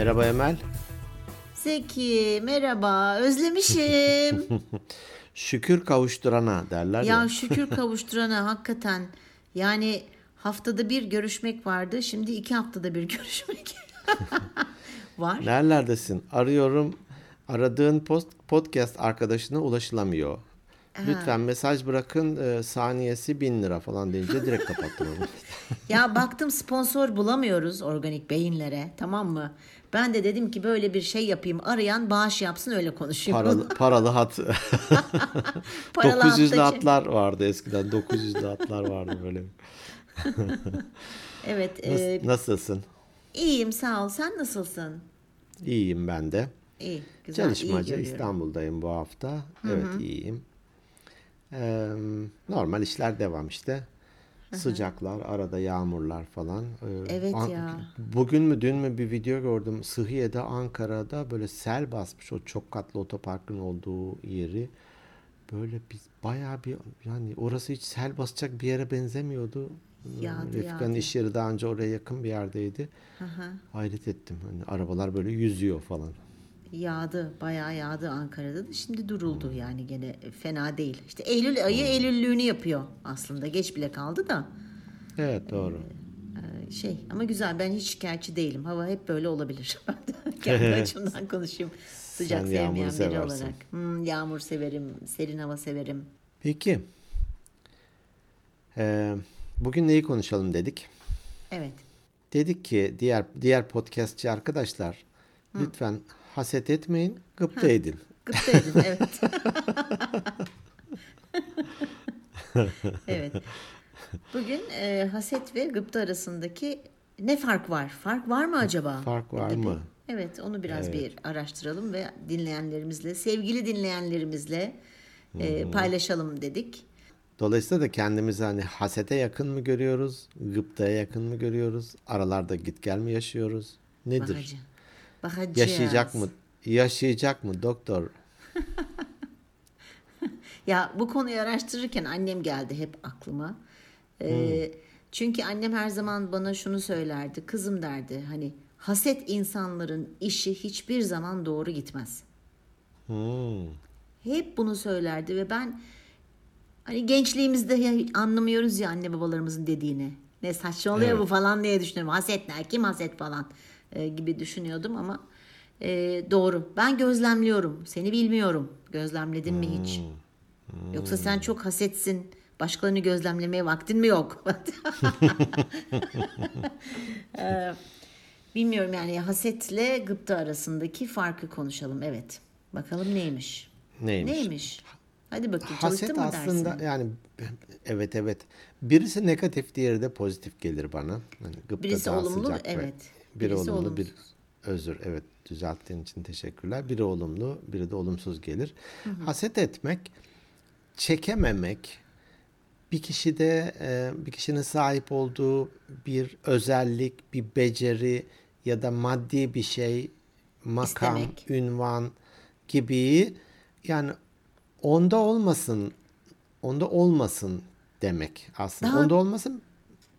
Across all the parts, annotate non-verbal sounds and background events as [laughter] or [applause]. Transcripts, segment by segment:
Merhaba Emel. Zeki merhaba özlemişim. [laughs] Şükür kavuşturana derler ya. ya şükür [laughs] kavuşturana hakikaten yani haftada bir görüşmek vardı şimdi iki haftada bir [laughs] görüşmek var. Nerelerdesin? Arıyorum. Aradığın post, podcast arkadaşına ulaşılamıyor. Lütfen mesaj bırakın e, saniyesi bin lira falan deyince direkt kapattım onu. [laughs] Ya baktım sponsor bulamıyoruz organik beyinlere tamam mı? Ben de dedim ki böyle bir şey yapayım arayan bağış yapsın öyle konuşayım. Paralı, [laughs] paralı hat. [laughs] Paralı 900'lü hattacı. hatlar vardı eskiden. 900'lü hatlar vardı böyle. Evet Nas- e, nasılsın? iyiyim sağ ol sen nasılsın? İyiyim ben de. İyi güzel iyi Çalışmacı görüyorum. İstanbul'dayım bu hafta. Evet iyiyim. Ee, normal işler devam işte. Sıcaklar, arada yağmurlar falan. Ee, Evet An- ya. Bugün mü dün mü bir video gördüm. Sıhhiye'de Ankara'da böyle sel basmış o çok katlı otoparkın olduğu yeri. Böyle biz bayağı bir yani orası hiç sel basacak bir yere benzemiyordu. Yağdı, Refika'nın yağdı. iş yeri daha önce oraya yakın bir yerdeydi. Hayret ettim. Hani arabalar böyle yüzüyor falan. Yağdı, bayağı yağdı Ankara'da da şimdi duruldu yani gene fena değil. İşte Eylül ayı Eylüllüğünü yapıyor aslında. Geç bile kaldı da Evet doğru. Ee, şey ama güzel ben hiç şikayetçi değilim. Hava hep böyle olabilir. [laughs] Kendi açımdan konuşayım. Sıcak Sen sevmeyen biri seversin. olarak. Hmm, yağmur severim, serin hava severim. Peki. Ee, bugün neyi konuşalım dedik? Evet. Dedik ki diğer diğer podcastçi arkadaşlar lütfen haset etmeyin, gıpta edin. Gıpta edin [laughs] evet. evet. Bugün e, haset ve gıpta arasındaki ne fark var? Fark var mı acaba? Fark var Gibi. mı? Evet onu biraz bir araştıralım ve dinleyenlerimizle, sevgili dinleyenlerimizle e, paylaşalım dedik. Dolayısıyla da kendimizi hani hasete yakın mı görüyoruz, gıptaya yakın mı görüyoruz, aralarda git gel mi yaşıyoruz? Nedir? Bakacağız. Bakacağız. Yaşayacak mı? Yaşayacak mı doktor? [laughs] Ya bu konuyu araştırırken annem geldi hep aklıma. Ee, Çünkü annem her zaman bana şunu söylerdi. Kızım derdi hani haset insanların işi hiçbir zaman doğru gitmez. Hmm. Hep bunu söylerdi ve ben hani gençliğimizde anlamıyoruz ya anne babalarımızın dediğini. Ne saçmalıyor Evet. bu falan diye düşünüyorum. Haset ne? Kim haset falan e, gibi düşünüyordum ama e, doğru. Ben gözlemliyorum. Seni bilmiyorum. Gözlemledin mi hiç? Yoksa sen çok hasetsin. Başkalarını gözlemlemeye vaktin mi yok? Ee, [laughs] bilmiyorum yani hasetle gıpta arasındaki farkı konuşalım. Evet. Bakalım neymiş? Neymiş? Neymiş? Hadi bakayım Haset mı aslında dersin? yani evet evet. Birisi negatif diğeri de pozitif gelir bana. Hani gıpta Birisi olumlu, sıcak ve- evet. Biri Birisi olumlu, bir özür. Evet düzelttiğin için teşekkürler. Biri olumlu, biri de olumsuz gelir. Haset etmek, çekememek, bir kişide e, bir kişinin sahip olduğu bir özellik, bir beceri ya da maddi bir şey, makam, İstemek. ünvan gibi yani onda olmasın, onda olmasın demek aslında. Daha- Onda olmasın,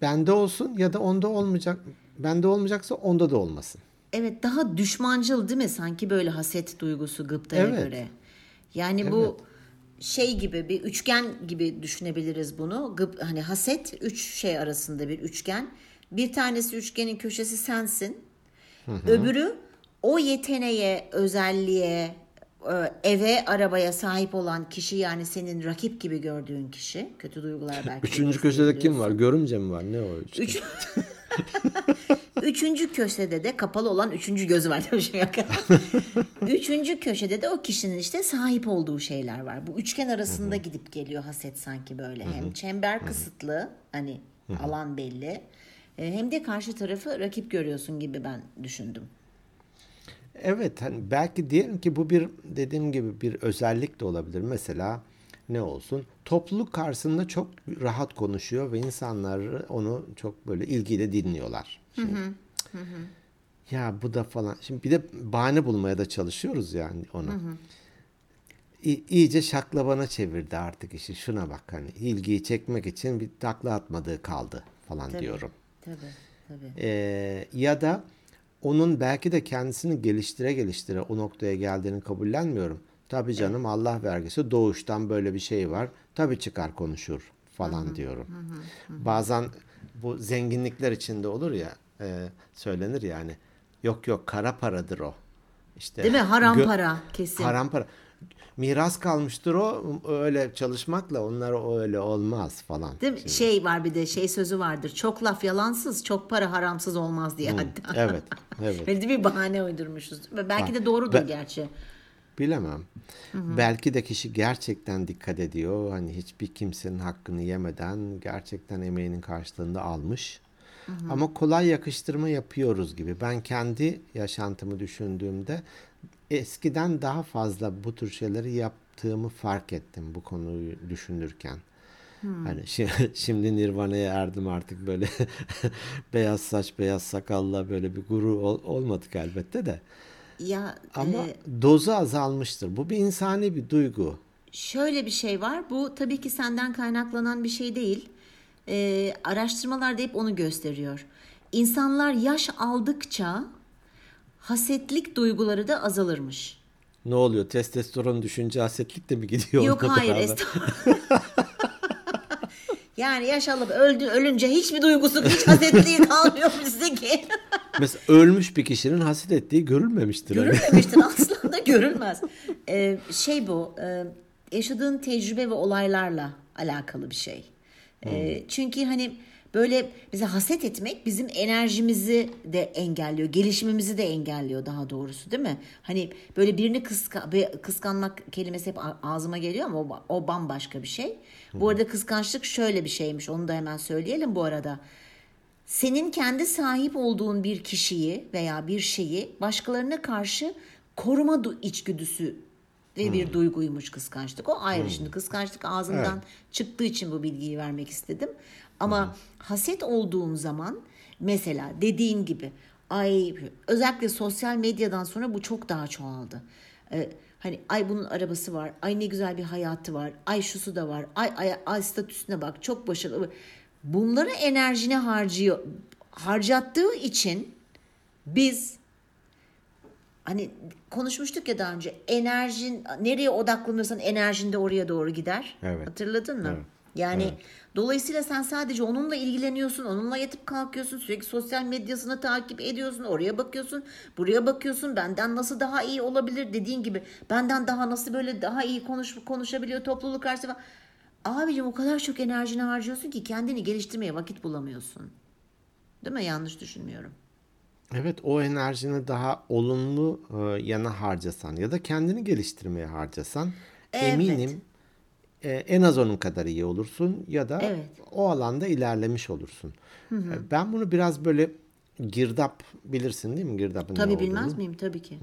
bende olsun ya da onda olmayacak. Bende olmayacaksa onda da olmasın. Evet daha düşmancıl değil mi sanki böyle haset duygusu gıptaya Evet. göre. Yani bu şey gibi bir üçgen gibi düşünebiliriz bunu. Gıp, hani haset üç şey arasında bir üçgen. Bir tanesi üçgenin köşesi sensin. Öbürü o yeteneğe, özelliğe, e, eve, arabaya sahip olan kişi yani senin rakip gibi gördüğün kişi. Kötü duygular belki. Üçüncü köşede kim var? Görümce mi var? Ne o? üçgen? Üç... [laughs] [laughs] üçüncü köşede de kapalı olan üçüncü gözü var demişim yok. [laughs] üçüncü köşede de o kişinin işte sahip olduğu şeyler var. Bu üçgen arasında gidip geliyor haset sanki böyle. Hem çember kısıtlı hani alan belli. e, Hem de karşı tarafı rakip görüyorsun gibi ben düşündüm. Evet hani belki diyelim ki bu bir dediğim gibi bir özellik de olabilir. Mesela ne olsun? Topluluk karşısında çok rahat konuşuyor ve insanlar onu çok böyle ilgiyle dinliyorlar. Şimdi, Ya bu da falan. Şimdi bir de bahane bulmaya da çalışıyoruz yani ona. İ- iyice şaklabana çevirdi artık işi. Şuna bak hani ilgiyi çekmek için bir takla atmadığı kaldı falan Tabii. diyorum. Tabii tabii. Ee, ya da onun belki de kendisini geliştire geliştire o noktaya geldiğini kabullenmiyorum. Tabii canım Allah vergisi doğuştan böyle bir şey var. Tabii çıkar konuşur falan diyorum. Bazen bu zenginlikler içinde olur ya e, söylenir yani. Yok yok kara paradır o. İşte Değil mi? Haram para kesin. Haram para. Miras kalmıştır o öyle çalışmakla onlar öyle olmaz falan. Değil mi? Şey var bir de şey sözü vardır. Çok laf yalansız, çok para haramsız olmaz diye hatta. Evet. Evet. [laughs] Öyle de bir bahane uydurmuşuz. Belki de doğrudur Ben- gerçi. Bilemem. Belki de kişi gerçekten dikkat ediyor. Hani hiçbir kimsenin hakkını yemeden gerçekten emeğinin karşılığında almış. Ama kolay yakıştırma yapıyoruz gibi. Ben kendi yaşantımı düşündüğümde eskiden daha fazla bu tür şeyleri yaptığımı fark ettim bu konuyu düşünürken. Hani şi- [laughs] şimdi Nirvana'ya erdim artık böyle [laughs] beyaz saç, beyaz sakalla böyle bir guru ol- olmadık elbette de. Ya Ama e, dozu azalmıştır. Bu bir insani bir duygu. şöyle bir şey var. Bu tabii ki senden kaynaklanan bir şey değil. E, araştırmalar da hep onu gösteriyor. İnsanlar yaş aldıkça hasetlik duyguları da azalırmış. Ne oluyor? Testosteron düşünce hasetlik de mi gidiyor? Yok hayır estağfurullah. [laughs] yani yaş alıp öldü, ölünce hiçbir duygusu, hiç hasetliği kalmıyor bizdeki. Mesela ölmüş bir kişinin haset ettiği görülmemiştir. hani. Görülmemiştir [laughs] aslında görülmez. Ee, şey bu e, yaşadığın tecrübe ve olaylarla alakalı bir şey. Ee, çünkü hani böyle bize haset etmek bizim enerjimizi de engelliyor. Gelişimimizi de engelliyor daha doğrusu değil mi? Hani böyle birini kıska, kıskanmak kelimesi hep ağzıma geliyor ama o, o bambaşka bir şey. Bu arada kıskançlık şöyle bir şeymiş onu da hemen söyleyelim bu arada senin kendi sahip olduğun bir kişiyi veya bir şeyi başkalarına karşı koruma du- içgüdüsü ve bir duyguymuş kıskançlık. O ayrı şimdi kıskançlık ağzımdan Evet. çıktığı için bu bilgiyi vermek istedim. Ama haset olduğum zaman mesela dediğin gibi ay özellikle sosyal medyadan sonra bu çok daha çoğaldı. Ee, hani ay bunun arabası var, ay ne güzel bir hayatı var, ay şusu da var, ay ay, ay statüsüne bak çok başarılı. Bunları enerjine harcıyor, harcattığı için biz hani konuşmuştuk ya daha önce enerjin nereye odaklanırsan enerjin de oraya doğru gider. Evet. Hatırladın mı? Evet. Yani Evet. dolayısıyla sen sadece onunla ilgileniyorsun, onunla yatıp kalkıyorsun, sürekli sosyal medyasını takip ediyorsun, oraya bakıyorsun, buraya bakıyorsun. Benden nasıl daha iyi olabilir dediğin gibi. Benden daha nasıl böyle daha iyi konuş konuşabiliyor topluluk karşısında. Abicim o kadar çok enerjini harcıyorsun ki kendini geliştirmeye vakit bulamıyorsun. Değil mi? Yanlış düşünmüyorum. Evet o enerjini daha olumlu e, yana harcasan ya da kendini geliştirmeye harcasan Evet. eminim e, en az onun kadar iyi olursun ya da Evet. o alanda ilerlemiş olursun. E, Ben bunu biraz böyle girdap bilirsin değil mi girdapın ne Tabii olduğunu? bilmez miyim? Tabii ki.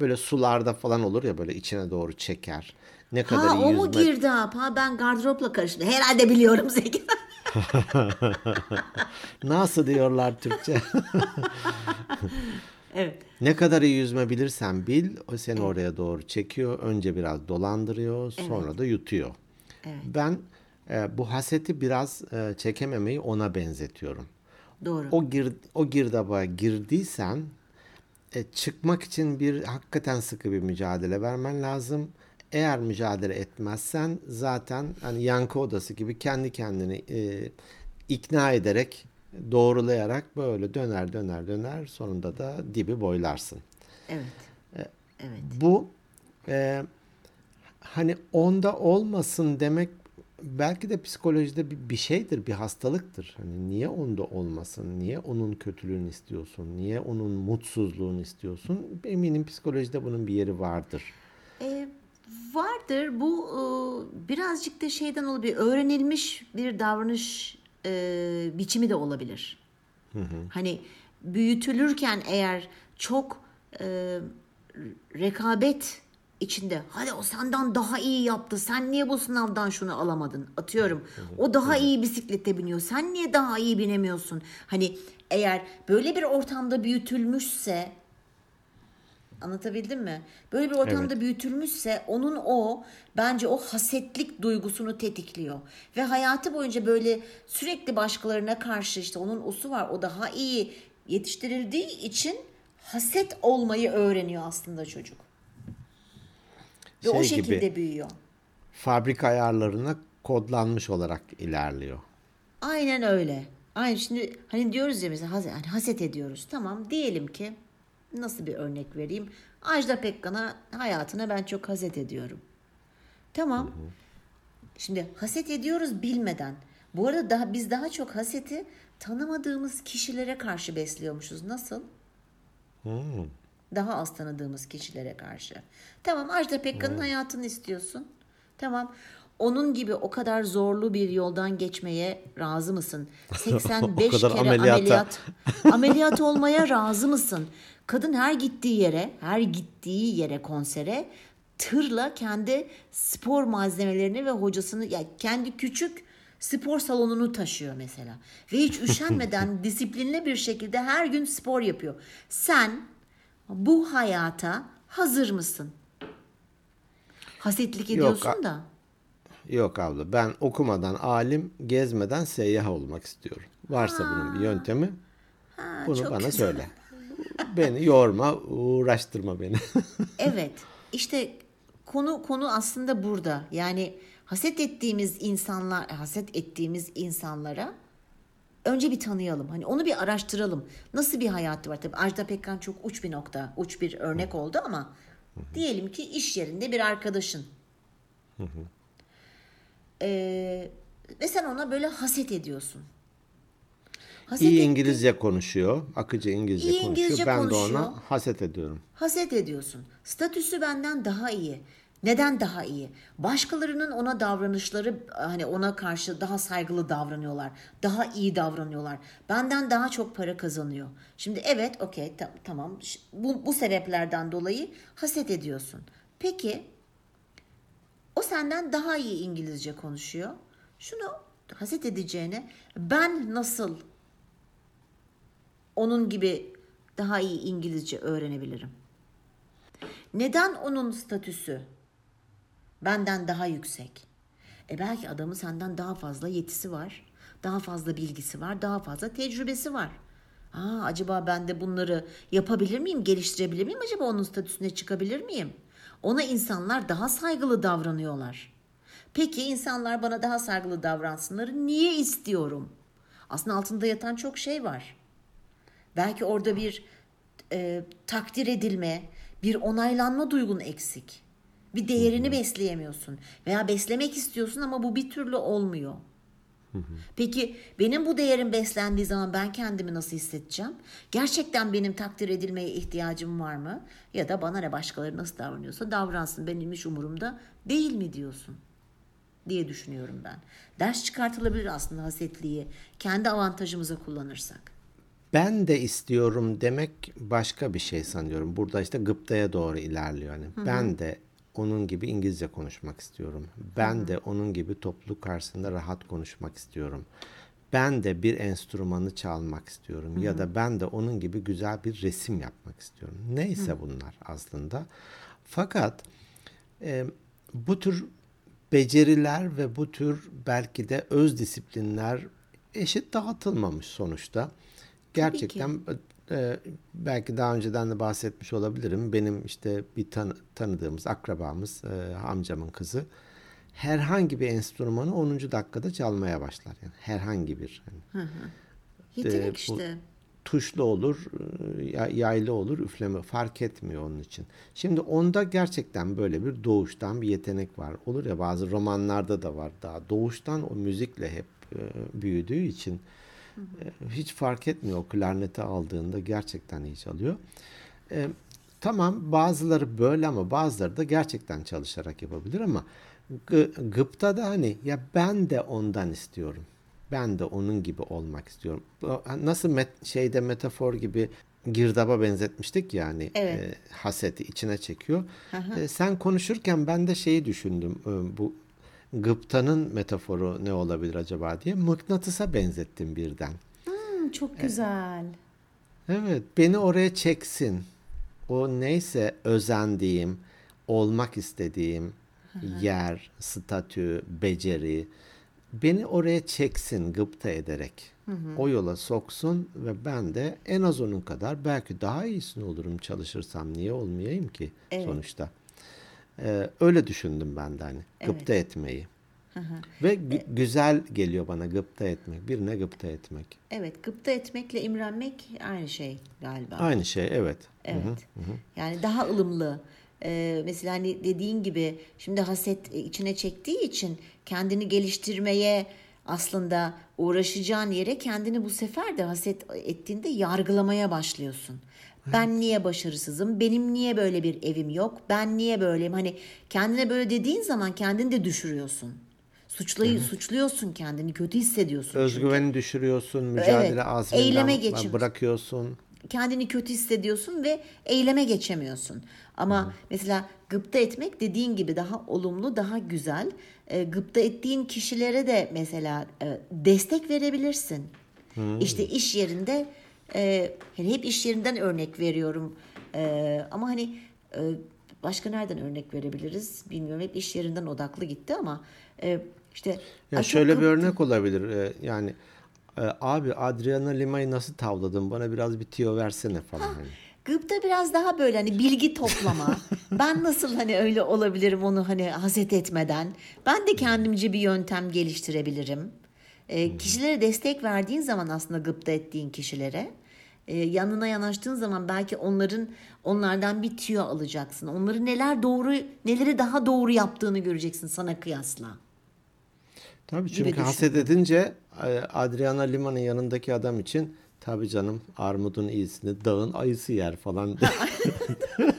Böyle sularda falan olur ya böyle içine doğru çeker. Ne kadar Ha iyi o mu girdap? Ha ben gardıropla karıştım. Herhalde biliyorum Zeki. [laughs] Nasıl diyorlar Türkçe? [laughs] evet. ne kadar iyi yüzme bilirsen bil, o seni oraya doğru çekiyor. Önce biraz dolandırıyor, sonra da yutuyor. Ben e, bu haseti biraz e, çekememeyi ona benzetiyorum. Doğru. O gir, o girdaba girdiysen e, çıkmak için bir hakikaten sıkı bir mücadele vermen lazım. Eğer mücadele etmezsen zaten hani yankı odası gibi kendi kendini e, ikna ederek doğrulayarak böyle döner döner döner sonunda da dibi boylarsın. Evet. Evet. Bu e, hani onda olmasın demek belki de psikolojide bir, bir şeydir, bir hastalıktır. Hani niye onda olmasın? Niye onun kötülüğünü istiyorsun? Niye onun mutsuzluğunu istiyorsun? Eminim psikolojide bunun bir yeri vardır. E, vardır. Bu e, birazcık da şeyden olabilir. Öğrenilmiş bir davranış e, biçimi de olabilir. Hani büyütülürken eğer çok e, rekabet içinde hadi o senden daha iyi yaptı. Sen niye bu sınavdan şunu alamadın? Atıyorum. O daha iyi bisiklete biniyor. Sen niye daha iyi binemiyorsun? Hani eğer böyle bir ortamda büyütülmüşse Anlatabildim mi? Böyle bir ortamda büyütülmüşse onun o bence o hasetlik duygusunu tetikliyor. Ve hayatı boyunca böyle sürekli başkalarına karşı işte onun osu var o daha iyi yetiştirildiği için haset olmayı öğreniyor aslında çocuk. Ve o Şey şekilde gibi. büyüyor. Fabrika ayarlarına kodlanmış olarak ilerliyor. Aynen öyle. Aynı şimdi hani diyoruz ya mesela haset, hani haset ediyoruz. Tamam diyelim ki nasıl bir örnek vereyim? Ajda Pekkan'a hayatına ben çok haset ediyorum. Tamam. Şimdi haset ediyoruz bilmeden. Bu arada daha biz daha çok haseti tanımadığımız kişilere karşı besliyormuşuz. Nasıl? Daha az tanıdığımız kişilere karşı. Tamam Ajda Pekkan'ın hayatını istiyorsun. Tamam. Onun gibi o kadar zorlu bir yoldan geçmeye razı mısın? [laughs] 85 kadar kere ameliyata. ameliyat ameliyat olmaya razı mısın? Kadın her gittiği yere, her gittiği yere konsere tırla kendi spor malzemelerini ve hocasını ya kendi küçük spor salonunu taşıyor mesela. Ve hiç üşenmeden [laughs] disiplinli bir şekilde her gün spor yapıyor. Sen bu hayata hazır mısın? Hasetlik ediyorsun a- da. Yok abla ben okumadan alim, gezmeden seyyah olmak istiyorum. Varsa bunun bir yöntemi bunu çok bana güzel. söyle. Beni yorma, uğraştırma beni. [laughs] Evet. işte konu konu aslında burada. Yani haset ettiğimiz insanlar, haset ettiğimiz insanlara önce bir tanıyalım. Hani onu bir araştıralım. Nasıl bir hayatı var? Tabii Ajda Pekkan çok uç bir nokta, uç bir örnek oldu ama diyelim ki iş yerinde bir arkadaşın. Ee, ve sen ona böyle haset ediyorsun. Haset İyi İngilizce konuşuyor, akıcı İngilizce İyi konuşuyor. İngilizce ben de konuşuyor. ona haset ediyorum. Haset ediyorsun. Statüsü benden daha iyi. Neden daha iyi? Başkalarının ona davranışları hani ona karşı daha saygılı davranıyorlar. Daha iyi davranıyorlar. Benden daha çok para kazanıyor. Şimdi evet okey ta- tamam bu, bu sebeplerden dolayı haset ediyorsun. Peki o senden daha iyi İngilizce konuşuyor. Şunu haset edeceğine ben nasıl onun gibi daha iyi İngilizce öğrenebilirim? Neden onun statüsü benden daha yüksek? E belki adamın senden daha fazla yetisi var, daha fazla bilgisi var, daha fazla tecrübesi var. Aa, acaba ben de bunları yapabilir miyim, geliştirebilir miyim? Acaba onun statüsüne çıkabilir miyim? Ona insanlar daha saygılı davranıyorlar. Peki insanlar bana daha saygılı davransınları niye istiyorum? Aslında altında yatan çok şey var. Belki orada bir e, takdir edilme, bir onaylanma duygun eksik. Bir değerini besleyemiyorsun veya beslemek istiyorsun ama bu bir türlü olmuyor. Peki benim bu değerim beslendiği zaman ben kendimi nasıl hissedeceğim? Gerçekten benim takdir edilmeye ihtiyacım var mı? Ya da bana ne başkaları nasıl davranıyorsa davransın benim hiç umurumda değil mi diyorsun? diye düşünüyorum ben. Ders çıkartılabilir aslında hasetliği kendi avantajımıza kullanırsak. Ben de istiyorum demek başka bir şey sanıyorum. Burada işte gıptaya doğru ilerliyor. Yani ben de onun gibi İngilizce konuşmak istiyorum. Ben de onun gibi topluluk karşısında rahat konuşmak istiyorum. Ben de bir enstrümanı çalmak istiyorum ya da ben de onun gibi güzel bir resim yapmak istiyorum. Neyse bunlar aslında. Fakat e, bu tür beceriler ve bu tür belki de öz disiplinler eşit dağıtılmamış sonuçta. Gerçekten e, belki daha önceden de bahsetmiş olabilirim. Benim işte bir tan- tanıdığımız akrabamız, e, amcamın kızı herhangi bir enstrümanı 10. dakikada çalmaya başlar. Yani herhangi bir. Yani Yetenek Ee, bu- işte. tuşlu olur, e, ya- yaylı olur, üfleme fark etmiyor onun için. Şimdi onda gerçekten böyle bir doğuştan bir yetenek var. Olur ya bazı romanlarda da var daha doğuştan o müzikle hep e, büyüdüğü için e, hiç fark etmiyor o klarneti aldığında gerçekten iyi çalıyor. E, tamam bazıları böyle ama bazıları da gerçekten çalışarak yapabilir ama gı- gıpta da hani ya ben de ondan istiyorum. Ben de onun gibi olmak istiyorum. Nasıl met- şeyde metafor gibi girdaba benzetmiştik yani Evet. e, haseti içine çekiyor. E, sen konuşurken ben de şeyi düşündüm. e, bu gıptanın metaforu ne olabilir acaba diye mıknatısa benzettim birden. Hmm, çok güzel. Evet, beni oraya çeksin. O neyse özendiğim, olmak istediğim yer, statü, beceri beni oraya çeksin gıpta ederek. o yola soksun ve ben de en az onun kadar belki daha iyisini olurum çalışırsam niye olmayayım ki Evet. sonuçta. Ee, öyle düşündüm ben de hani gıpta etmeyi. Ve gü- güzel geliyor bana gıpta etmek. Birine gıpta etmek. Evet, gıpta etmekle imrenmek aynı şey galiba. Aynı şey evet. Evet. Yani daha ılımlı. Ee, mesela hani dediğin gibi şimdi haset e, içine çektiği için kendini geliştirmeye aslında uğraşacağın yere kendini bu sefer de haset ettiğinde yargılamaya başlıyorsun. Ben niye başarısızım? Benim niye böyle bir evim yok? Ben niye böyleyim? Hani kendine böyle dediğin zaman kendini de düşürüyorsun. Suçlayı suçluyorsun kendini, kötü hissediyorsun. Özgüveni düşürüyorsun, mücadele Evet, azminden eyleme geçin. bırakıyorsun. kendini kötü hissediyorsun ve eyleme geçemiyorsun. Ama mesela gıpta etmek dediğin gibi daha olumlu, daha güzel. E, gıpta ettiğin kişilere de mesela e, destek verebilirsin. İşte iş yerinde e, hani hep iş yerinden örnek veriyorum. E, ama hani e, başka nereden örnek verebiliriz bilmiyorum. Hep iş yerinden odaklı gitti ama e, işte Ya "Ay, çok şöyle bir gıpta- örnek olabilir. Ee, yani e, abi Adriana Lima'yı nasıl tavladın? Bana biraz bir tiyo versene falan. hani. Gıpta biraz daha böyle hani bilgi toplama. [laughs] ben nasıl hani öyle olabilirim onu hani haset etmeden. Ben de kendimce bir yöntem geliştirebilirim. Ee, kişilere destek verdiğin zaman aslında gıpta ettiğin kişilere e, yanına yanaştığın zaman belki onların onlardan bir tüyo alacaksın. Onları neler doğru neleri daha doğru yaptığını göreceksin sana kıyasla. Tabii çünkü düşün. haset edince e, Adriana Lima'nın yanındaki adam için tabii canım armudun iyisini dağın ayısı yer falan. [laughs]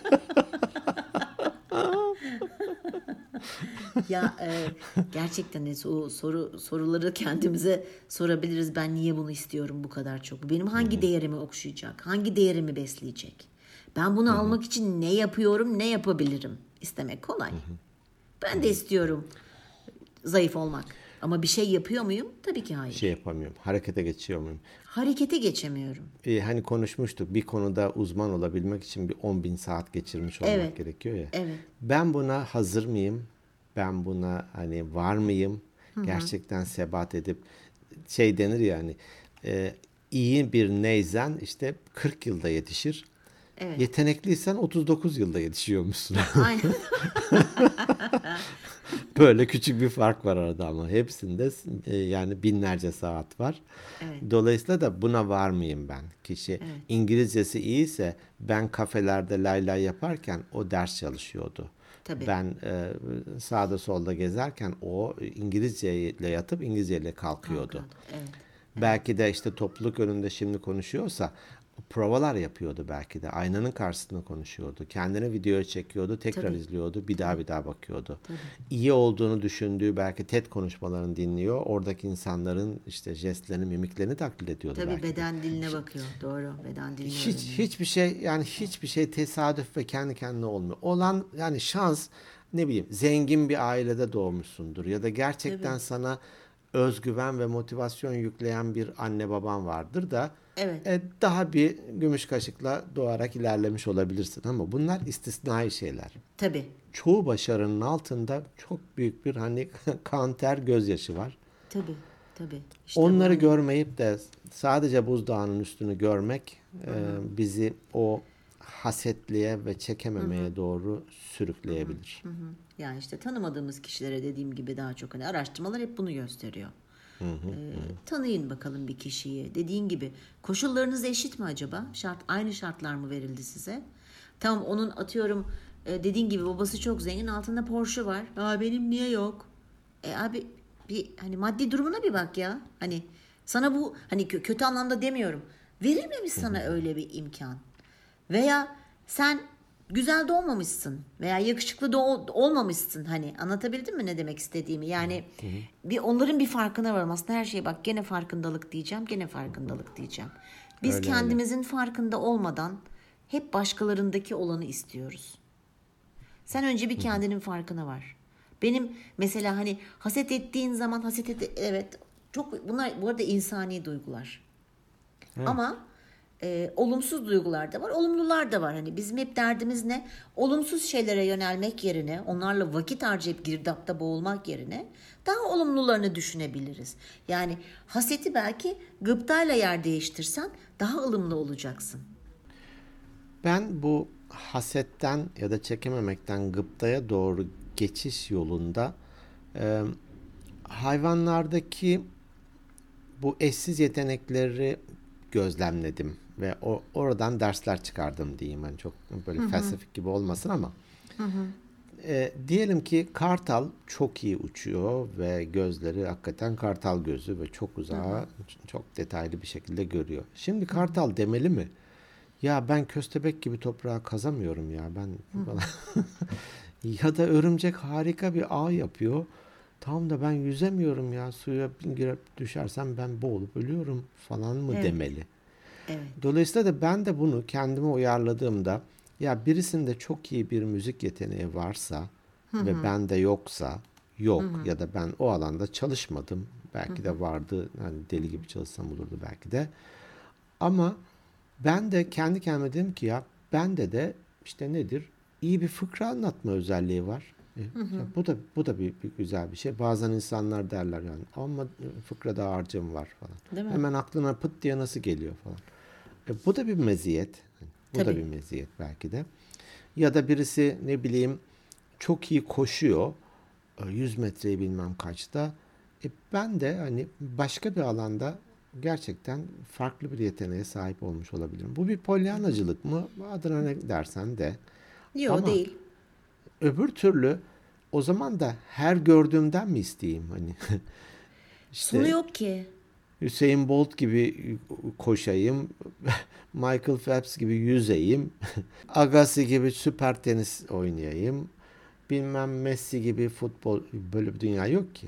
[laughs] Ya e, gerçekten de o soru soruları kendimize sorabiliriz. Ben niye bunu istiyorum bu kadar çok? Bu Benim hangi değerimi okşayacak? Hangi değerimi besleyecek? Ben bunu almak için ne yapıyorum, ne yapabilirim? İstemek kolay. Ben de istiyorum zayıf olmak. Ama bir şey yapıyor muyum? Tabii ki hayır. şey yapamıyorum. Harekete geçiyor muyum? Harekete geçemiyorum. E, hani konuşmuştuk bir konuda uzman olabilmek için bir 10 bin saat geçirmiş olmak Evet. gerekiyor ya. Evet. Ben buna hazır mıyım? Ben buna hani var mıyım? Gerçekten sebat edip şey denir ya hani e, iyi bir neyzen işte 40 yılda yetişir. Evet. Yetenekliysen 39 yılda yetişiyormuşsun. Aynen. [laughs] Böyle küçük bir fark var arada ama hepsinde e, yani binlerce saat var. Dolayısıyla da buna var mıyım ben? Kişi İngilizcesi iyiyse ben kafelerde lay lay yaparken o ders çalışıyordu. Tabii. Ben e, sağda solda gezerken o İngilizceyle yatıp İngilizceyle kalkıyordu. Evet. Belki de işte topluluk önünde şimdi konuşuyorsa provalar yapıyordu belki de. Aynanın karşısında konuşuyordu. Kendini videoya çekiyordu, tekrar Tabii. izliyordu, bir daha bir daha bakıyordu. İyi olduğunu düşündüğü belki TED konuşmalarını dinliyor. Oradaki insanların işte jestlerini, mimiklerini taklit ediyordu Tabii belki. de. beden diline bakıyor. Doğru. Beden diline Hiç öğreniyor. hiçbir şey yani hiçbir şey tesadüf ve kendi kendine olmuyor. Olan yani şans ne bileyim zengin bir ailede doğmuşsundur ya da gerçekten sana özgüven ve motivasyon yükleyen bir anne baban vardır da Evet. e, daha bir gümüş kaşıkla doğarak ilerlemiş olabilirsin ama bunlar istisnai şeyler. Tabii. Çoğu başarının altında çok büyük bir hani [laughs] kan ter gözyaşı var. Tabii. Tabii. İşte Onları bu. görmeyip de sadece buzdağının üstünü görmek e, bizi o hasetliğe ve çekememeye doğru sürükleyebilir. Hı. Yani işte tanımadığımız kişilere dediğim gibi daha çok hani araştırmalar hep bunu gösteriyor. Ee, tanıyın bakalım bir kişiyi. Dediğin gibi koşullarınız eşit mi acaba? Şart aynı şartlar mı verildi size? Tamam onun atıyorum e, dediğin gibi babası çok zengin altında Porsche var. Aa benim niye yok? E abi bir hani maddi durumuna bir bak ya. Hani sana bu hani kö- kötü anlamda demiyorum. Verilmemiş sana öyle bir imkan. Veya sen güzel doğmamışsın veya yakışıklı da ol- olmamışsın. Hani anlatabildim mi ne demek istediğimi? Yani bir onların bir farkına varım. Aslında her şeye bak gene farkındalık diyeceğim gene farkındalık diyeceğim. Biz Öyle, kendimizin farkında olmadan hep başkalarındaki olanı istiyoruz. Sen önce bir kendinin farkına var. Benim mesela hani haset ettiğin zaman haset et evet çok bunlar bu arada insani duygular. Ama e, olumsuz duygular da var, olumlular da var. Hani bizim hep derdimiz ne? Olumsuz şeylere yönelmek yerine, onlarla vakit harcayıp girdapta boğulmak yerine daha olumlularını düşünebiliriz. Yani haseti belki gıptayla yer değiştirsen daha ılımlı olacaksın. Ben bu hasetten ya da çekememekten gıptaya doğru geçiş yolunda e, hayvanlardaki bu eşsiz yetenekleri gözlemledim ve o, oradan dersler çıkardım diyeyim. Yani çok böyle felsefik gibi olmasın ama. E, diyelim ki kartal çok iyi uçuyor ve gözleri hakikaten kartal gözü ve çok uzağa çok detaylı bir şekilde görüyor. Şimdi kartal demeli mi? Ya ben köstebek gibi toprağa kazamıyorum ya ben falan. [laughs] ya da örümcek harika bir ağ yapıyor. Tam da ben yüzemiyorum ya suya girip düşersem ben boğulup ölüyorum falan mı Evet. demeli? Evet. Dolayısıyla da ben de bunu kendime uyarladığımda ya birisinde çok iyi bir müzik yeteneği varsa ve bende yoksa yok ya da ben o alanda çalışmadım. Belki de vardı hani deli gibi çalışsam olurdu belki de. Ama ben de kendi kendime dedim ki ya bende de işte nedir? İyi bir fıkra anlatma özelliği var. E, ya bu da bu da bir, bir güzel bir şey. Bazen insanlar derler yani ama fıkrada harcım var falan. Hemen aklına pıt diye nasıl geliyor falan. E, bu da bir meziyet. Bu da Tabii. bir meziyet belki de. Ya da birisi ne bileyim çok iyi koşuyor. e, 100 metreyi bilmem kaçta. E, ben de hani başka bir alanda gerçekten farklı bir yeteneğe sahip olmuş olabilirim. Bu bir polyanacılık mı? Adına ne dersen de. Yok Ama- değil. Öbür türlü o zaman da her gördüğümden mi isteyeyim hani? [laughs] işte Sonu yok ki. Hüseyin Bolt gibi koşayım, [laughs] Michael Phelps gibi yüzeyim, [laughs] Agassi gibi süper tenis oynayayım, bilmem Messi gibi futbol böyle bir dünya yok ki.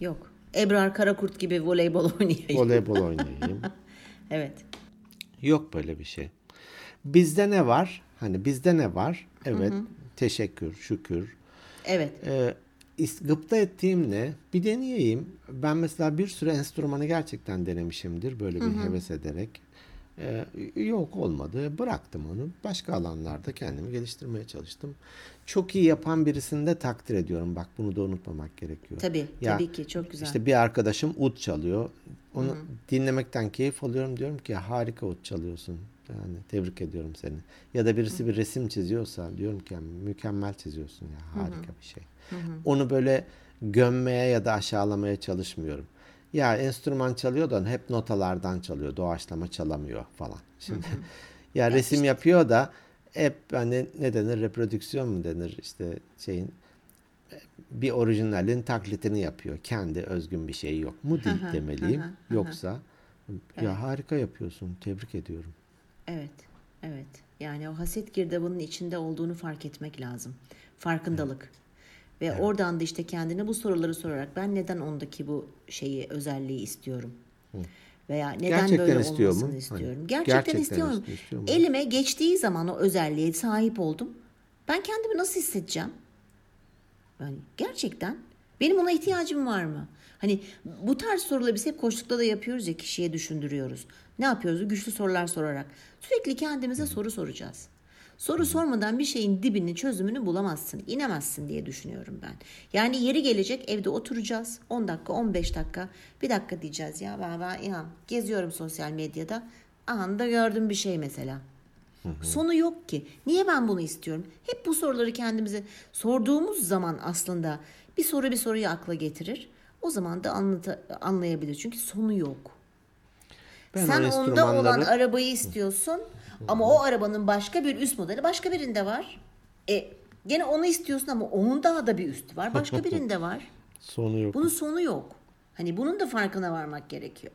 Yok. Ebrar Karakurt gibi voleybol [laughs] oynayayım. Voleybol oynayayım. Evet. Yok böyle bir şey. Bizde ne var? Hani bizde ne var? Evet, teşekkür, şükür. Evet. Ee, gıpta ettiğim ne? Bir deneyeyim. Ben mesela bir sürü enstrümanı gerçekten denemişimdir. Böyle bir heves ederek. Ee, yok olmadı. Bıraktım onu. Başka alanlarda kendimi geliştirmeye çalıştım. Çok iyi yapan birisini de takdir ediyorum. Bak bunu da unutmamak gerekiyor. Tabii. Ya, tabii ki çok güzel. İşte bir arkadaşım ud çalıyor. Onu dinlemekten keyif alıyorum. Diyorum ki harika ud çalıyorsun. Yani tebrik ediyorum seni. Ya da birisi bir resim çiziyorsa diyorum ki mükemmel çiziyorsun ya harika bir şey. Onu böyle gömmeye ya da aşağılamaya çalışmıyorum. Ya enstrüman çalıyor da hep notalardan çalıyor. Doğaçlama çalamıyor falan. Şimdi [laughs] ya resim yapıyor da hep hani ne denir reprodüksiyon mu denir işte şeyin bir orijinalin taklitini yapıyor. Kendi özgün bir şey yok mu değil hı, demeliyim. hı hı, hı. Yoksa ya harika yapıyorsun. Tebrik ediyorum. Evet. Evet. Yani o haset girdabının içinde olduğunu fark etmek lazım. Farkındalık. Ve oradan da işte kendine bu soruları sorarak ben neden ondaki bu şeyi özelliği istiyorum? Veya neden Gerçekten böyle istiyor mu? olmasını Hani istiyorum? Gerçekten, gerçekten istiyorum. istiyor- istiyor mu? Elime geçtiği zaman o özelliğe sahip oldum. Ben kendimi nasıl hissedeceğim? Yani gerçekten benim ona ihtiyacım var mı? Hani bu tarz soruları biz hep koştukta da yapıyoruz ya kişiye düşündürüyoruz. Ne yapıyoruz? Güçlü sorular sorarak. Sürekli kendimize soru soracağız. Soru sormadan bir şeyin dibini, çözümünü bulamazsın, inemezsin diye düşünüyorum ben. Yani yeri gelecek evde oturacağız. 10 dakika, 15 dakika. Bir dakika diyeceğiz ya ben, ben ya, geziyorum sosyal medyada. Anında gördüm bir şey mesela. Sonu yok ki. Niye ben bunu istiyorum? Hep bu soruları kendimize sorduğumuz zaman aslında bir soru bir soruyu akla getirir. O zaman da anlata, anlayabilir. Çünkü sonu yok. Ben Sen onda olan arabayı istiyorsun ama o arabanın başka bir üst modeli başka birinde var. E gene onu istiyorsun ama onun daha da bir üstü var. Başka [laughs] birinde var. Sonu yok. Bunun sonu yok. Hani bunun da farkına varmak gerekiyor.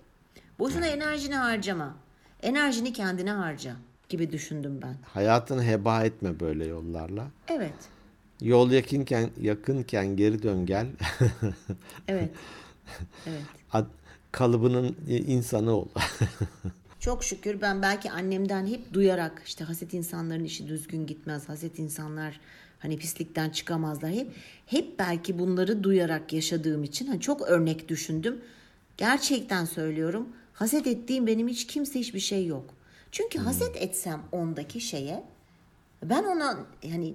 Boşuna enerjini harcama. Enerjini kendine harca gibi düşündüm ben. Hayatını heba etme böyle yollarla. Evet. Yol yakınken yakınken geri dön gel. Evet. [laughs] Evet. Ad- kalıbının insanı ol. [laughs] Çok şükür ben belki annemden hep duyarak işte haset insanların işi düzgün gitmez. Haset insanlar hani pislikten çıkamazlar. Hep hep belki bunları duyarak yaşadığım için hani çok örnek düşündüm. Gerçekten söylüyorum. Haset ettiğim benim hiç kimse hiçbir şey yok. Çünkü haset etsem ondaki şeye ben ona yani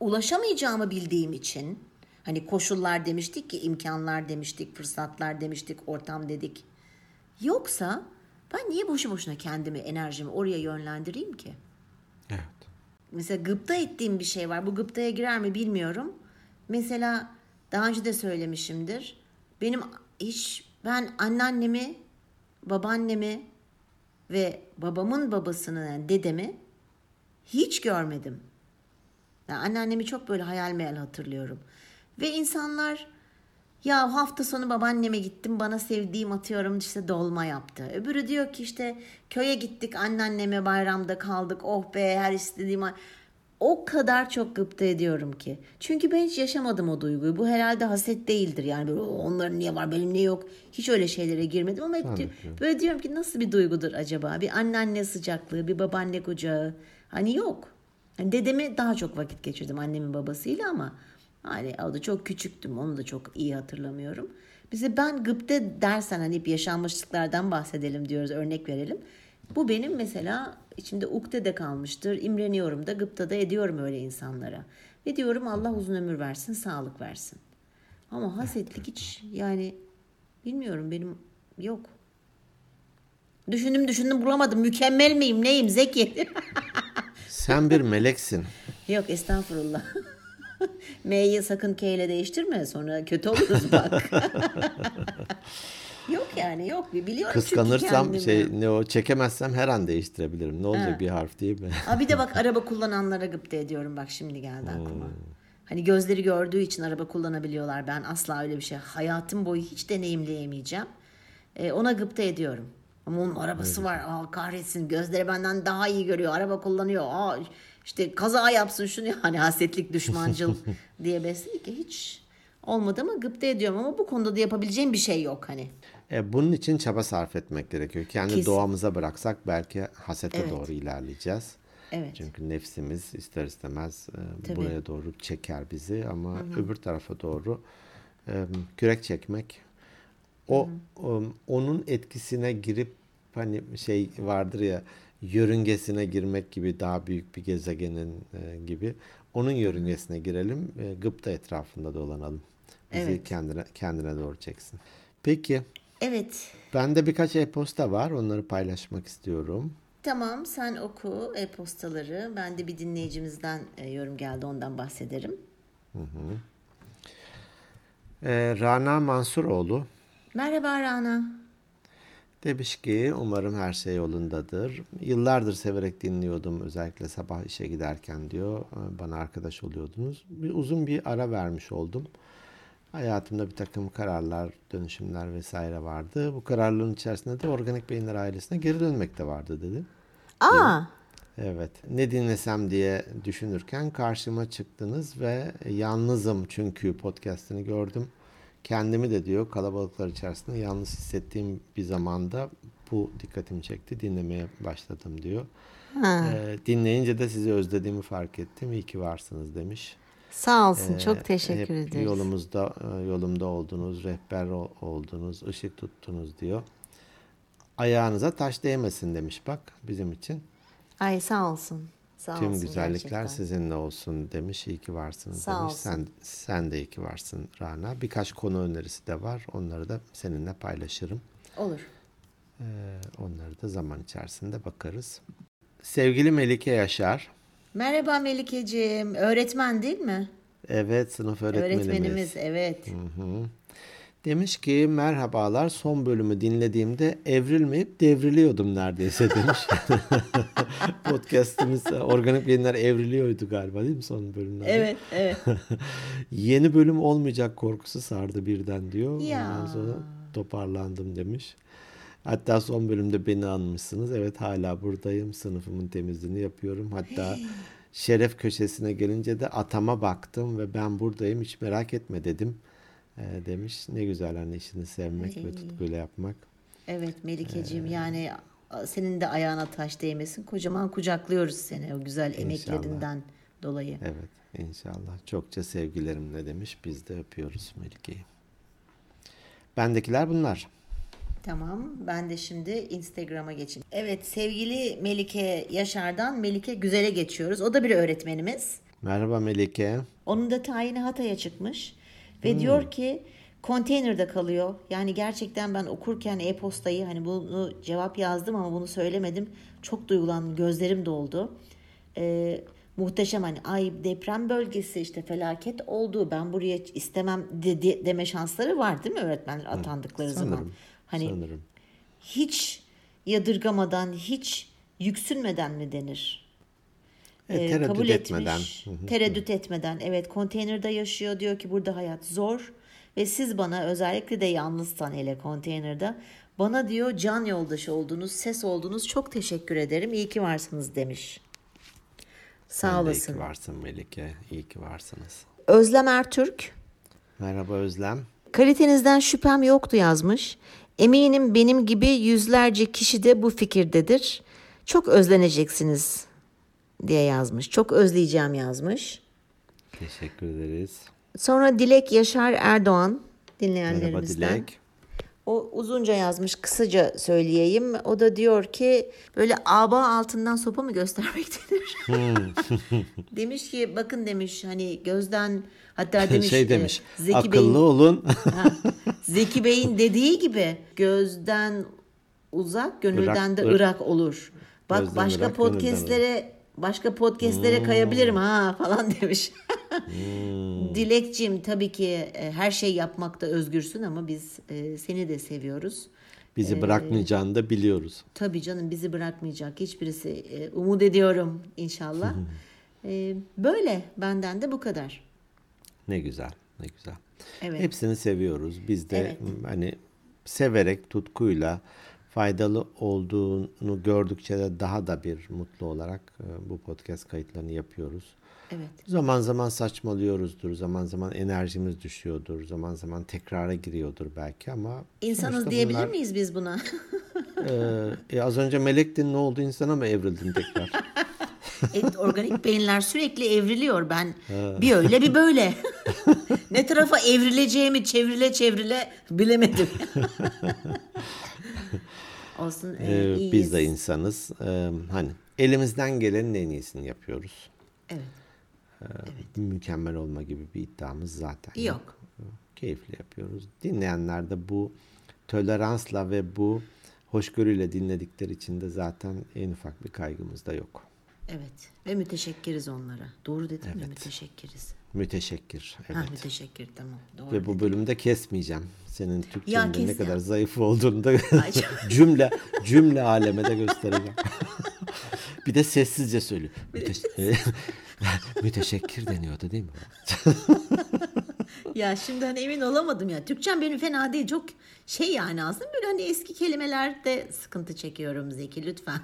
ulaşamayacağımı bildiğim için hani koşullar demiştik ki imkanlar demiştik, fırsatlar demiştik, ortam dedik. Yoksa ben niye boşu boşuna kendimi, enerjimi oraya yönlendireyim ki? Evet. Mesela gıpta ettiğim bir şey var. Bu gıptaya girer mi bilmiyorum. Mesela daha önce de söylemişimdir. Benim hiç ben anneannemi, babaannemi ve babamın babasını yani dedemi hiç görmedim. Yani anneannemi çok böyle hayal meyal hatırlıyorum. Ve insanlar ya hafta sonu babaanneme gittim bana sevdiğim atıyorum işte dolma yaptı. Öbürü diyor ki işte köye gittik anneanneme bayramda kaldık oh be her istediğim o kadar çok gıpta ediyorum ki. Çünkü ben hiç yaşamadım o duyguyu. Bu herhalde haset değildir. Yani böyle "Oo, onların niye var benim niye yok. Hiç öyle şeylere girmedim ama hep di- böyle diyorum ki nasıl bir duygudur acaba? Bir anneanne sıcaklığı, bir babaanne kucağı. Hani yok. Yani dedemi daha çok vakit geçirdim annemin babasıyla ama hani o da çok küçüktüm. Onu da çok iyi hatırlamıyorum. Bize ben gıpte dersen hani hep yaşanmışlıklardan bahsedelim diyoruz, örnek verelim. Bu benim mesela içimde ukde de kalmıştır. İmreniyorum da gıpta da ediyorum öyle insanlara. Ve diyorum Allah uzun ömür versin, sağlık versin. Ama hasetlik hiç yani bilmiyorum benim yok. Düşündüm düşündüm bulamadım. Mükemmel miyim neyim Zeki? Sen bir meleksin. yok estağfurullah. [laughs] M'yi sakın K ile değiştirme sonra kötü oluruz bak. [laughs] yok yani yok biliyorum Kıskanırsam şey ne o çekemezsem her an değiştirebilirim. Ne olacak bir harf değil mi? Ha bir de bak [laughs] araba kullananlara gıpta ediyorum bak şimdi geldi aklıma. Hani gözleri gördüğü için araba kullanabiliyorlar. Ben asla öyle bir şey hayatım boyu hiç deneyimleyemeyeceğim. Ee, ona gıpta ediyorum. Ama onun arabası var. Aa kahretsin gözleri benden daha iyi görüyor. Araba kullanıyor. Aa işte kaza yapsın şunu [laughs] hani hasetlik düşmancıl [laughs] diye besledik ki hiç olmadı ama gıpta ediyorum ama bu konuda da yapabileceğim bir şey yok hani. E, bunun için çaba sarf etmek gerekiyor. Kendi Kesin. doğamıza bıraksak belki hasete Evet. doğru ilerleyeceğiz. Evet. Çünkü nefsimiz ister istemez e, Tabii. buraya doğru çeker bizi ama öbür tarafa doğru e, kürek çekmek o, o- onun etkisine girip hani şey vardır ya yörüngesine girmek gibi daha büyük bir gezegenin e, gibi onun yörüngesine girelim e, gıpta etrafında dolanalım. Bizi Evet. kendine kendine doğru çeksin. Peki Evet. bende birkaç e-posta var onları paylaşmak istiyorum. Tamam sen oku e-postaları. Ben de bir dinleyicimizden e, yorum geldi ondan bahsederim. E, Rana Mansuroğlu Merhaba Rana. Demiş ki umarım her şey yolundadır. Yıllardır severek dinliyordum özellikle sabah işe giderken diyor. Bana arkadaş oluyordunuz. Bir uzun bir ara vermiş oldum. Hayatımda bir takım kararlar, dönüşümler vesaire vardı. Bu kararların içerisinde de organik beyinler ailesine geri dönmek de vardı dedi. Aa, Evet. Ne dinlesem diye düşünürken karşıma çıktınız ve yalnızım çünkü podcast'ini gördüm. Kendimi de diyor kalabalıklar içerisinde yalnız hissettiğim bir zamanda bu dikkatimi çekti. Dinlemeye başladım diyor. Ee, dinleyince de sizi özlediğimi fark ettim. İyi ki varsınız demiş. sağ olsun. Ee, Çok teşekkür hep ederiz. Yolumuzda e, yolumda oldunuz, rehber oldunuz, ışık tuttunuz diyor. Ayağınıza taş değmesin demiş bak bizim için. Ay sağ olsun. Sağ Tüm olsun güzellikler gerçekten. sizinle olsun demiş. İyi ki varsınız Sağ demiş. olsun. Sen sen de iyi ki varsın Rana. Birkaç konu önerisi de var. Onları da seninle paylaşırım. Olur. Ee, onları da zaman içerisinde bakarız. Sevgili Melike Yaşar. Merhaba Melikeciğim. Öğretmen değil mi? Evet sınıf öğretmenimiz. Öğretmenimiz evet. Demiş ki merhabalar son bölümü dinlediğimde evrilmeyip devriliyordum neredeyse [laughs] demiş. [laughs] Podcast'ımız organik yayınlar evriliyordu galiba değil mi son bölümlerde? Evet, evet. [laughs] Yeni bölüm olmayacak korkusu sardı birden diyor. Ya. Ondan sonra toparlandım demiş. Hatta son bölümde beni anmışsınız. Evet hala buradayım. Sınıfımın temizliğini yapıyorum. Hatta şeref köşesine gelince de atama baktım ve ben buradayım hiç merak etme dedim. Ee, demiş. Ne güzel hani işini sevmek ve tutkuyla yapmak. Evet Melikeciğim yani senin de ayağına taş değmesin. Kocaman kucaklıyoruz seni o güzel emeklerinden dolayı. Evet inşallah. Çokça sevgilerimle demiş. Biz de öpüyoruz Melike'yi. Bendekiler bunlar. Tamam. Ben de şimdi Instagram'a geçeyim. Evet sevgili Melike Yaşar'dan Melike Güzel'e geçiyoruz. O da bir öğretmenimiz. Merhaba Melike. Onun da tayini Hatay'a çıkmış. Ve diyor ki konteynerde kalıyor. Yani gerçekten ben okurken e-postayı hani bunu cevap yazdım ama bunu söylemedim. Çok duygulandım. Gözlerim doldu. Ee, muhteşem hani ay deprem bölgesi işte felaket oldu. Ben buraya istemem de, de- deme şansları var değil mi öğretmenler atandıkları zaman? Sanırım. Hani Sanırım. hiç yadırgamadan, hiç yüksünmeden mi denir? E, tereddüt kabul etmeden. etmiş, tereddüt etmeden. Evet, konteynerde yaşıyor diyor ki burada hayat zor ve siz bana özellikle de yalnızsan hele konteynerde bana diyor can yoldaşı oldunuz, ses oldunuz. Çok teşekkür ederim. İyi ki varsınız demiş. Sağ Sen de iyi olasın. ki varsın Melike. İyi ki varsınız. Özlem Ertürk Merhaba Özlem. Kalitenizden şüphem yoktu yazmış. Eminim benim gibi yüzlerce kişi de bu fikirdedir. Çok özleneceksiniz diye yazmış. Çok özleyeceğim yazmış. Teşekkür ederiz. Sonra Dilek Yaşar Erdoğan Merhaba dinleyenlerimizden. Dilek. O uzunca yazmış, kısaca söyleyeyim. O da diyor ki böyle aba altından sopa mı göstermek denir? [laughs] demiş ki bakın demiş hani gözden hatta [laughs] demiş şey e, demiş. Zeki akıllı Bey'in olun. [laughs] Ha, Zeki Bey'in dediği gibi gözden uzak, gönülden Irak- de Ir- Irak olur. Bak başka Irak, podcastlere başka podcastlere kayabilirim ha falan [laughs] demiş. Dilekçim tabii ki e, her şey yapmakta özgürsün ama biz e, seni de seviyoruz. Bizi bırakmayacağını da biliyoruz. Tabii canım bizi bırakmayacak hiçbirisi. e, umut ediyorum inşallah. [laughs] E, böyle benden de bu kadar. Ne güzel, ne güzel. Evet. Hepsini seviyoruz. Biz de Evet. hani severek, tutkuyla faydalı olduğunu gördükçe de daha da bir mutlu olarak e, bu podcast kayıtlarını yapıyoruz. Evet. Zaman zaman saçmalıyoruzdur, zaman zaman enerjimiz düşüyordur, zaman zaman tekrara giriyordur belki ama İnsanız diyebilir bunlar, miyiz biz buna? e, e, az önce melektin ne oldu insana mı evrildin tekrar? [laughs] Et, organik beyinler sürekli evriliyor. Ben bir öyle bir böyle. [laughs] ne tarafa evrileceğimi çevrile çevrile bilemedim. [laughs] Olsun e, E, iyiyiz. biz de insanız. E, hani elimizden gelenin en iyisini yapıyoruz. Evet. Mükemmel olma gibi bir iddiamız zaten Yok. Keyifli yapıyoruz. Dinleyenler de bu toleransla ve bu hoşgörüyle dinledikleri için de zaten en ufak bir kaygımız da yok. Evet. Ve müteşekkiriz onlara. Doğru dedim mi? Müteşekkiriz. Müteşekkir. Evet. Ha müteşekkir tamam. Doğru. Ve bu bölümde kesmeyeceğim. Senin Türkçenin ne ya. kadar zayıf olduğunu da [laughs] [laughs] cümle cümle aleme de göstereceğim. [laughs] bir de sessizce söylüyor. Müteş- Müteşekkir deniyordu değil mi? Ya şimdi hani emin olamadım ya. Türkçem benim fena değil. Çok şey yani aslında böyle hani eski kelimelerde sıkıntı çekiyorum Zeki lütfen.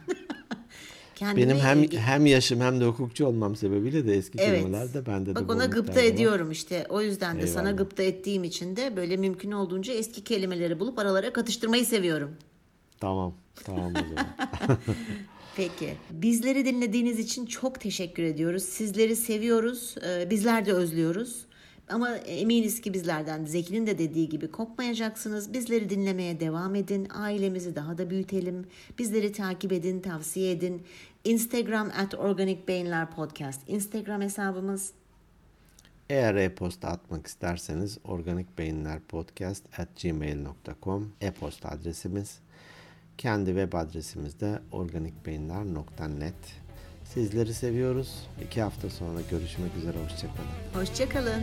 Kendime Benim hem ilgi- hem yaşım hem de hukukçu olmam sebebiyle de eski Evet. kelimeler de bende de Bak ona gıpta var. ediyorum işte. O yüzden de sana Eyvallah. gıpta ettiğim için de böyle mümkün olduğunca eski kelimeleri bulup aralara katıştırmayı seviyorum. Tamam. Tamam o zaman. [laughs] Peki. Bizleri dinlediğiniz için çok teşekkür ediyoruz. Sizleri seviyoruz. Ee, Bizler de özlüyoruz. Ama eminiz ki bizlerden Zeki'nin de dediği gibi kopmayacaksınız. Bizleri dinlemeye devam edin. Ailemizi daha da büyütelim. Bizleri takip edin, tavsiye edin. Instagram at Organik Beyinler Podcast. Instagram hesabımız. Eğer e-posta atmak isterseniz organikbeyinlerpodcast at gmail.com e-posta adresimiz. Kendi web adresimiz de organikbeyinler.net. Sizleri seviyoruz. İki hafta sonra görüşmek üzere. Hoşçakalın. Hoşçakalın.